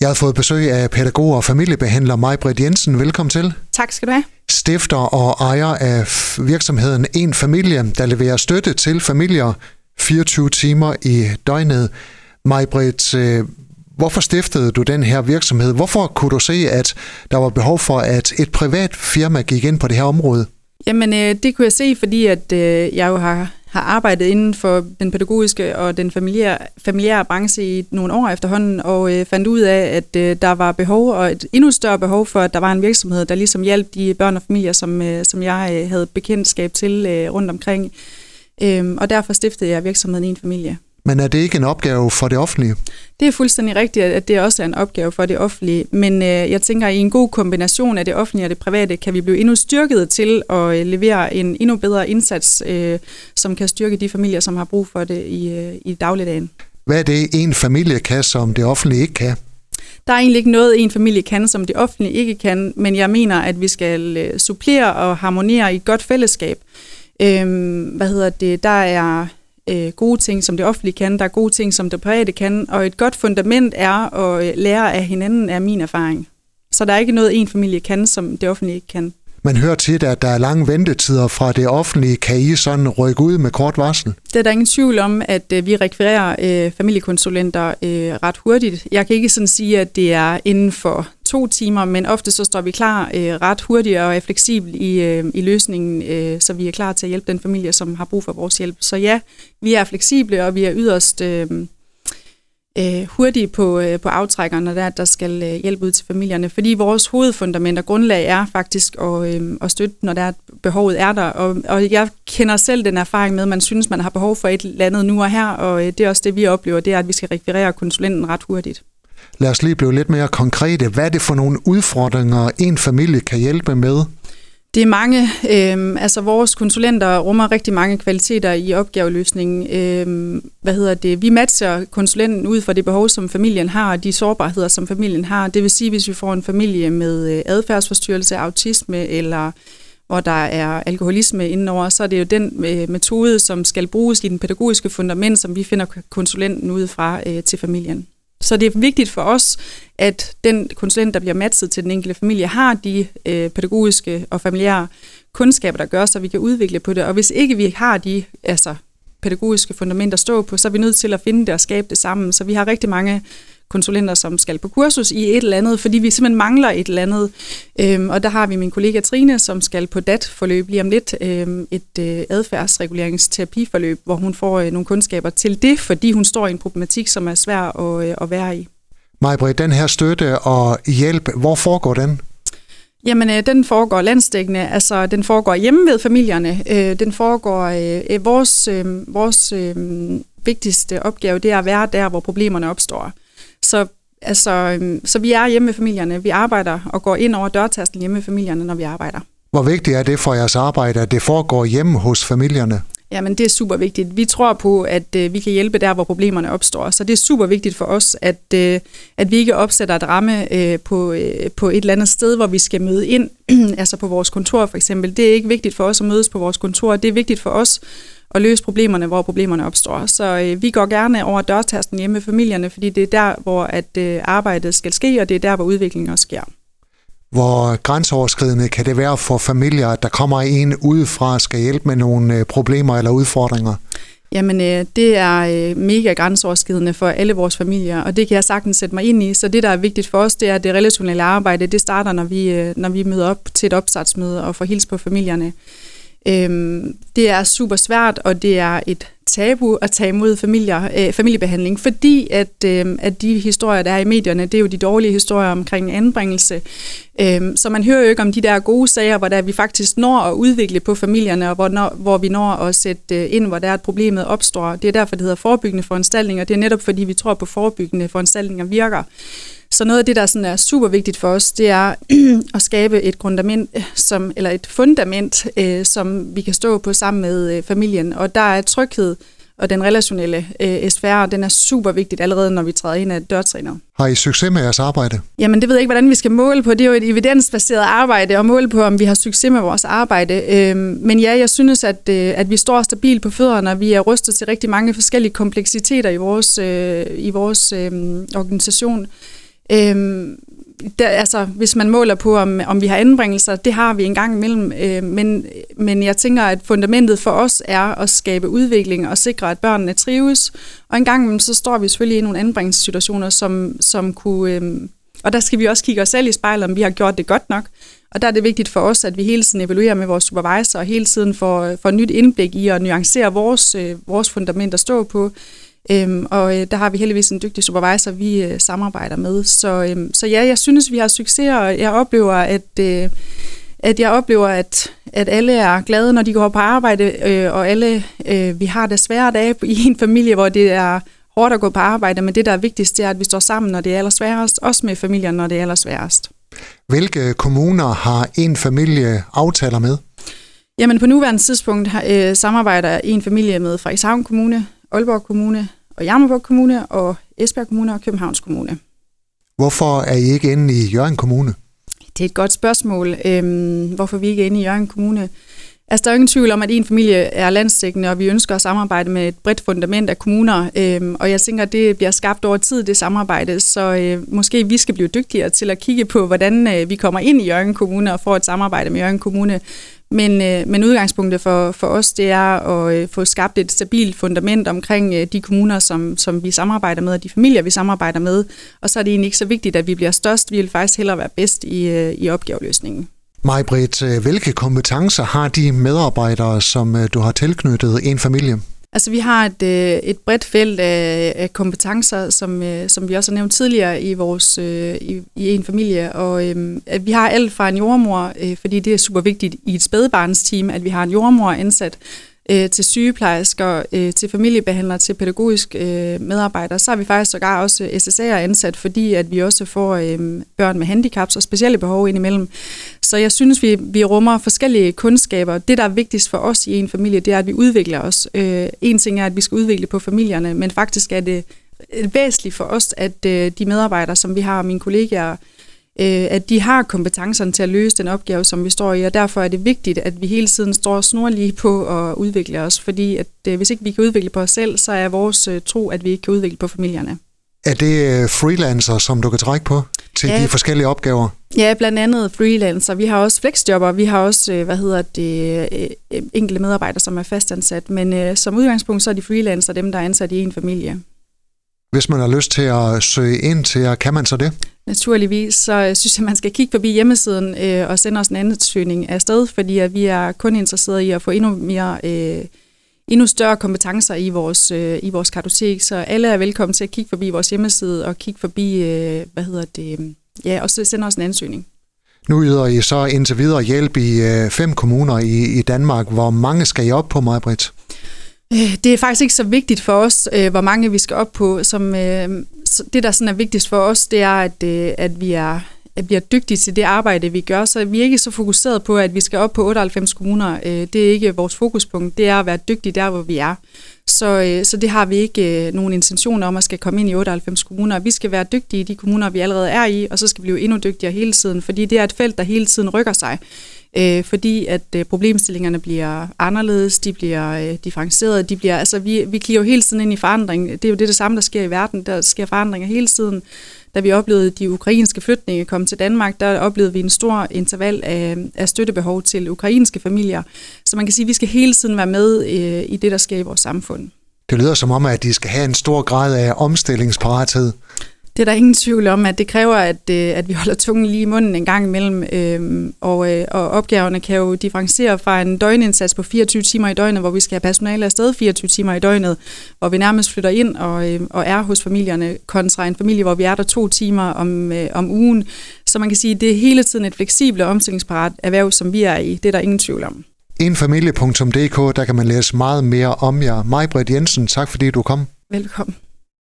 Jeg har fået besøg af pædagog og familiebehandler Maj-Britt Jensen. Velkommen til. Tak skal du have. Stifter og ejer af virksomheden En Familie, der leverer støtte til familier 24 timer i døgnet. Maj-Britt, øh, hvorfor stiftede du den her virksomhed? Hvorfor kunne du se, at der var behov for, at et privat firma gik ind på det her område? Jamen, øh, det kunne jeg se, fordi at øh, jeg jo har har arbejdet inden for den pædagogiske og den familiære, familiære branche i nogle år efterhånden, og øh, fandt ud af, at øh, der var behov, og et endnu større behov for, at der var en virksomhed, der ligesom hjalp de børn og familier, som, øh, som jeg øh, havde bekendtskab til øh, rundt omkring. Øh, og derfor stiftede jeg virksomheden i en familie. Men er det ikke en opgave for det offentlige? Det er fuldstændig rigtigt, at det også er en opgave for det offentlige. Men øh, jeg tænker, at i en god kombination af det offentlige og det private, kan vi blive endnu styrket til at øh, levere en endnu bedre indsats, øh, som kan styrke de familier, som har brug for det i, øh, i dagligdagen. Hvad er det, en familie kan, som det offentlige ikke kan? Der er egentlig ikke noget, en familie kan, som det offentlige ikke kan, men jeg mener, at vi skal øh, supplere og harmonere i et godt fællesskab. Øhm, hvad hedder det? Der er øh, gode ting, som det offentlige kan, der er gode ting, som det private kan, og et godt fundament er at øh, lære af hinanden, er min erfaring. Så der er ikke noget, en familie kan, som det offentlige ikke kan. Man hører tit, at der er lange ventetider fra det offentlige. Kan I sådan rykke ud med kort varsel? Det er der ingen tvivl om, at øh, vi rekvirerer øh, familiekonsulenter øh, ret hurtigt. Jeg kan ikke sådan sige, at det er inden for to timer, men ofte så står vi klar øh, ret hurtigt og er fleksibel i, øh, i løsningen, øh, så vi er klar til at hjælpe den familie, som har brug for vores hjælp. Så ja, vi er fleksible, og vi er yderst... Øh, øh, hurtige på, øh, på aftrækkerne, når der, der skal øh, hjælpe ud til familierne. Fordi vores hovedfundament og grundlag er faktisk at, øh, at støtte, når der er, behovet er der. Og, og jeg kender selv den erfaring med, at man synes, man har behov for et eller andet nu og her, og øh, det er også det, vi oplever, det er, at vi skal rekvirere konsulenten ret hurtigt. Lad os lige blive lidt mere konkrete. Hvad er det for nogle udfordringer, en familie kan hjælpe med? Det er mange. Øhm, altså vores konsulenter rummer rigtig mange kvaliteter i opgaveløsningen. Øhm, hvad hedder det? Vi matcher konsulenten ud fra det behov, som familien har, og de sårbarheder, som familien har. Det vil sige, hvis vi får en familie med øh, adfærdsforstyrrelse, autisme eller hvor der er alkoholisme indenover, så er det jo den øh, metode, som skal bruges i den pædagogiske fundament, som vi finder konsulenten ud fra øh, til familien. Så det er vigtigt for os, at den konsulent, der bliver matchet til den enkelte familie, har de øh, pædagogiske og familiære kundskaber, der gør, så vi kan udvikle på det. Og hvis ikke vi har de altså, pædagogiske fundamenter at stå på, så er vi nødt til at finde det og skabe det sammen. Så vi har rigtig mange konsulenter, som skal på kursus i et eller andet, fordi vi simpelthen mangler et eller andet. Øhm, og der har vi min kollega Trine, som skal på DAT-forløb lige om lidt, øhm, et øh, adfærdsreguleringsterapiforløb, hvor hun får øh, nogle kundskaber til det, fordi hun står i en problematik, som er svær at, øh, at være i. Majbrit, den her støtte og hjælp, hvor foregår den? Jamen, øh, den foregår landstækkende, altså den foregår hjemme ved familierne. Øh, den foregår, øh, vores, øh, vores øh, vigtigste opgave, det er at være der, hvor problemerne opstår. Så, altså, øhm, så vi er hjemme med familierne. Vi arbejder og går ind over dørtasten hjemme med familierne, når vi arbejder. Hvor vigtigt er det for jeres arbejde, at det foregår hjemme hos familierne? Jamen, det er super vigtigt. Vi tror på, at øh, vi kan hjælpe der, hvor problemerne opstår. Så det er super vigtigt for os, at, øh, at vi ikke opsætter et ramme øh, på, øh, på et eller andet sted, hvor vi skal møde ind, altså på vores kontor for eksempel. Det er ikke vigtigt for os at mødes på vores kontor. Det er vigtigt for os at løse problemerne, hvor problemerne opstår. Så øh, vi går gerne over dørtasten hjemme med familierne, fordi det er der, hvor at øh, arbejdet skal ske, og det er der, hvor udviklingen også sker. Hvor grænseoverskridende kan det være for familier, at der kommer en udefra og skal hjælpe med nogle øh, problemer eller udfordringer? Jamen, øh, det er øh, mega grænseoverskridende for alle vores familier, og det kan jeg sagtens sætte mig ind i. Så det, der er vigtigt for os, det er, at det relationelle arbejde, det starter, når vi, øh, når vi møder op til et opstartsmøde og får hils på familierne. Øhm, det er super svært, og det er et tabu at tage imod familier, øh, familiebehandling, fordi at, øh, at de historier, der er i medierne, det er jo de dårlige historier omkring anbringelse. Øh, så man hører jo ikke om de der gode sager, hvor der vi faktisk når at udvikle på familierne, og hvor, når, hvor vi når at sætte øh, ind, hvor der er et problemet opstår. Det er derfor, det hedder forebyggende foranstaltninger. Det er netop, fordi vi tror på, forebyggende foranstaltninger virker. Så noget af det, der sådan er super vigtigt for os, det er at skabe et fundament, som, eller et fundament, øh, som vi kan stå på sammen med øh, familien. Og der er tryghed og den relationelle øh, SFR, den er super vigtigt allerede, når vi træder ind af dørtræner. Har I succes med jeres arbejde? Jamen, det ved jeg ikke, hvordan vi skal måle på. Det er jo et evidensbaseret arbejde, og måle på, om vi har succes med vores arbejde. Øh, men ja, jeg synes, at, øh, at vi står stabilt på fødderne, og vi er rustet til rigtig mange forskellige kompleksiteter i vores, øh, i vores øh, organisation. Øhm, der, altså, hvis man måler på, om, om vi har anbringelser, det har vi en gang imellem, øh, men, men jeg tænker, at fundamentet for os er at skabe udvikling og sikre, at børnene trives, og en gang imellem, så står vi selvfølgelig i nogle anbringelsessituationer, som, som kunne, øh, og der skal vi også kigge os selv i spejlet, om vi har gjort det godt nok, og der er det vigtigt for os, at vi hele tiden evaluerer med vores supervisor, og hele tiden får, får nyt indblik i at nuancere vores, øh, vores fundament at stå på, Øhm, og øh, der har vi heldigvis en dygtig supervisor, vi øh, samarbejder med. Så, øhm, så ja, jeg synes, vi har succes, og jeg oplever, at, øh, at jeg oplever, at, at alle er glade, når de går på arbejde, øh, og alle øh, vi har det svære dage i en familie, hvor det er hårdt at gå på arbejde, men det, der er vigtigst, det er, at vi står sammen, når det er allersværest, også med familien, når det er allersværest. Hvilke kommuner har en familie aftaler med? Jamen på nuværende tidspunkt øh, samarbejder en familie med Frederikshavn Kommune, Aalborg Kommune og Jammerburg Kommune og Esbjerg Kommune og Københavns Kommune. Hvorfor er I ikke inde i Jørgen Kommune? Det er et godt spørgsmål, øhm, hvorfor vi ikke er inde i Jørgen Kommune. Altså, der er ingen tvivl om, at en familie er landstækkende, og vi ønsker at samarbejde med et bredt fundament af kommuner. Øh, og jeg tænker, at det bliver skabt over tid, det samarbejde. Så øh, måske vi skal blive dygtigere til at kigge på, hvordan øh, vi kommer ind i Jørgen Kommune og får et samarbejde med Jørgen Kommune. Men, øh, men udgangspunktet for, for os, det er at øh, få skabt et stabilt fundament omkring øh, de kommuner, som, som vi samarbejder med, og de familier, vi samarbejder med. Og så er det egentlig ikke så vigtigt, at vi bliver størst. Vi vil faktisk hellere være bedst i, øh, i opgaveløsningen. Majbrit, øh, hvilke kompetencer har de medarbejdere, som øh, du har tilknyttet en familie? Altså vi har et, øh, et bredt felt af, af kompetencer, som, som vi også har nævnt tidligere i vores i, i en familie, og øhm, at vi har alt fra en jordmor, øh, fordi det er super vigtigt i et spædebarnsteam, at vi har en jordmor ansat, øh, til sygeplejersker, øh, til familiebehandlere, til pædagogisk øh, medarbejdere. Så har vi faktisk sågar også SSA'er ansat, fordi at vi også får øh, børn med handicaps og specielle behov indimellem. Så jeg synes, vi, vi rummer forskellige kundskaber. Det, der er vigtigst for os i en familie, det er, at vi udvikler os. Øh, en ting er, at vi skal udvikle på familierne, men faktisk er det væsentligt for os, at øh, de medarbejdere, som vi har, mine kollegaer, øh, at de har kompetencerne til at løse den opgave, som vi står i, og derfor er det vigtigt, at vi hele tiden står snorlige på at udvikle os, fordi at, øh, hvis ikke vi kan udvikle på os selv, så er vores øh, tro, at vi ikke kan udvikle på familierne. Er det øh, freelancer, som du kan trække på til ja. de forskellige opgaver? Ja, blandt andet freelancer. Vi har også flexjobber, vi har også, øh, hvad hedder det, øh, enkelte medarbejdere, som er fastansat, men øh, som udgangspunkt så er de freelancer dem, der er ansat i en familie. Hvis man har lyst til at søge ind til jer, kan man så det? Naturligvis, så synes jeg, man skal kigge forbi hjemmesiden øh, og sende os en ansøgning afsted, fordi at vi er kun interesserede i at få endnu mere øh, endnu større kompetencer i vores, øh, i vores kartotek, så alle er velkommen til at kigge forbi vores hjemmeside og kigge forbi, øh, hvad hedder det, ja, og så sende os en ansøgning. Nu yder I så indtil videre hjælp i øh, fem kommuner i, i Danmark. Hvor mange skal I op på, Majbrit? Øh, det er faktisk ikke så vigtigt for os, øh, hvor mange vi skal op på. Som, øh, det, der sådan er vigtigst for os, det er, at, øh, at vi er at bliver dygtige til det arbejde, vi gør. Så vi er ikke så fokuseret på, at vi skal op på 98 kommuner. Øh, det er ikke vores fokuspunkt. Det er at være dygtige der, hvor vi er. Så, øh, så det har vi ikke nogen intention om at skal komme ind i 98 kommuner. Vi skal være dygtige i de kommuner, vi allerede er i, og så skal vi blive endnu dygtigere hele tiden, fordi det er et felt, der hele tiden rykker sig øh, fordi at øh, problemstillingerne bliver anderledes, de bliver øh, differencieret, de bliver, altså vi, vi kigger jo hele tiden ind i forandring. Det er jo det, det samme, der sker i verden. Der sker forandringer hele tiden. Da vi oplevede de ukrainske flytninge komme til Danmark, der oplevede vi en stor interval af, af støttebehov til ukrainske familier. Så man kan sige, at vi skal hele tiden være med øh, i det, der sker i vores samfund. Det lyder som om, at de skal have en stor grad af omstillingsparathed. Det er der ingen tvivl om, at det kræver, at, øh, at vi holder tungen lige i munden en gang imellem, øhm, og, øh, og opgaverne kan jo differentiere fra en døgnindsats på 24 timer i døgnet, hvor vi skal have personale afsted 24 timer i døgnet, hvor vi nærmest flytter ind og, øh, og er hos familierne, kontra en familie, hvor vi er der to timer om, om ugen. Så man kan sige, at det er hele tiden et fleksibelt og omstillingsparat erhverv, som vi er i. Det er der ingen tvivl om. Enfamilie.dk, der kan man læse meget mere om jer. Majbrit Jensen, tak fordi du kom. Velkommen.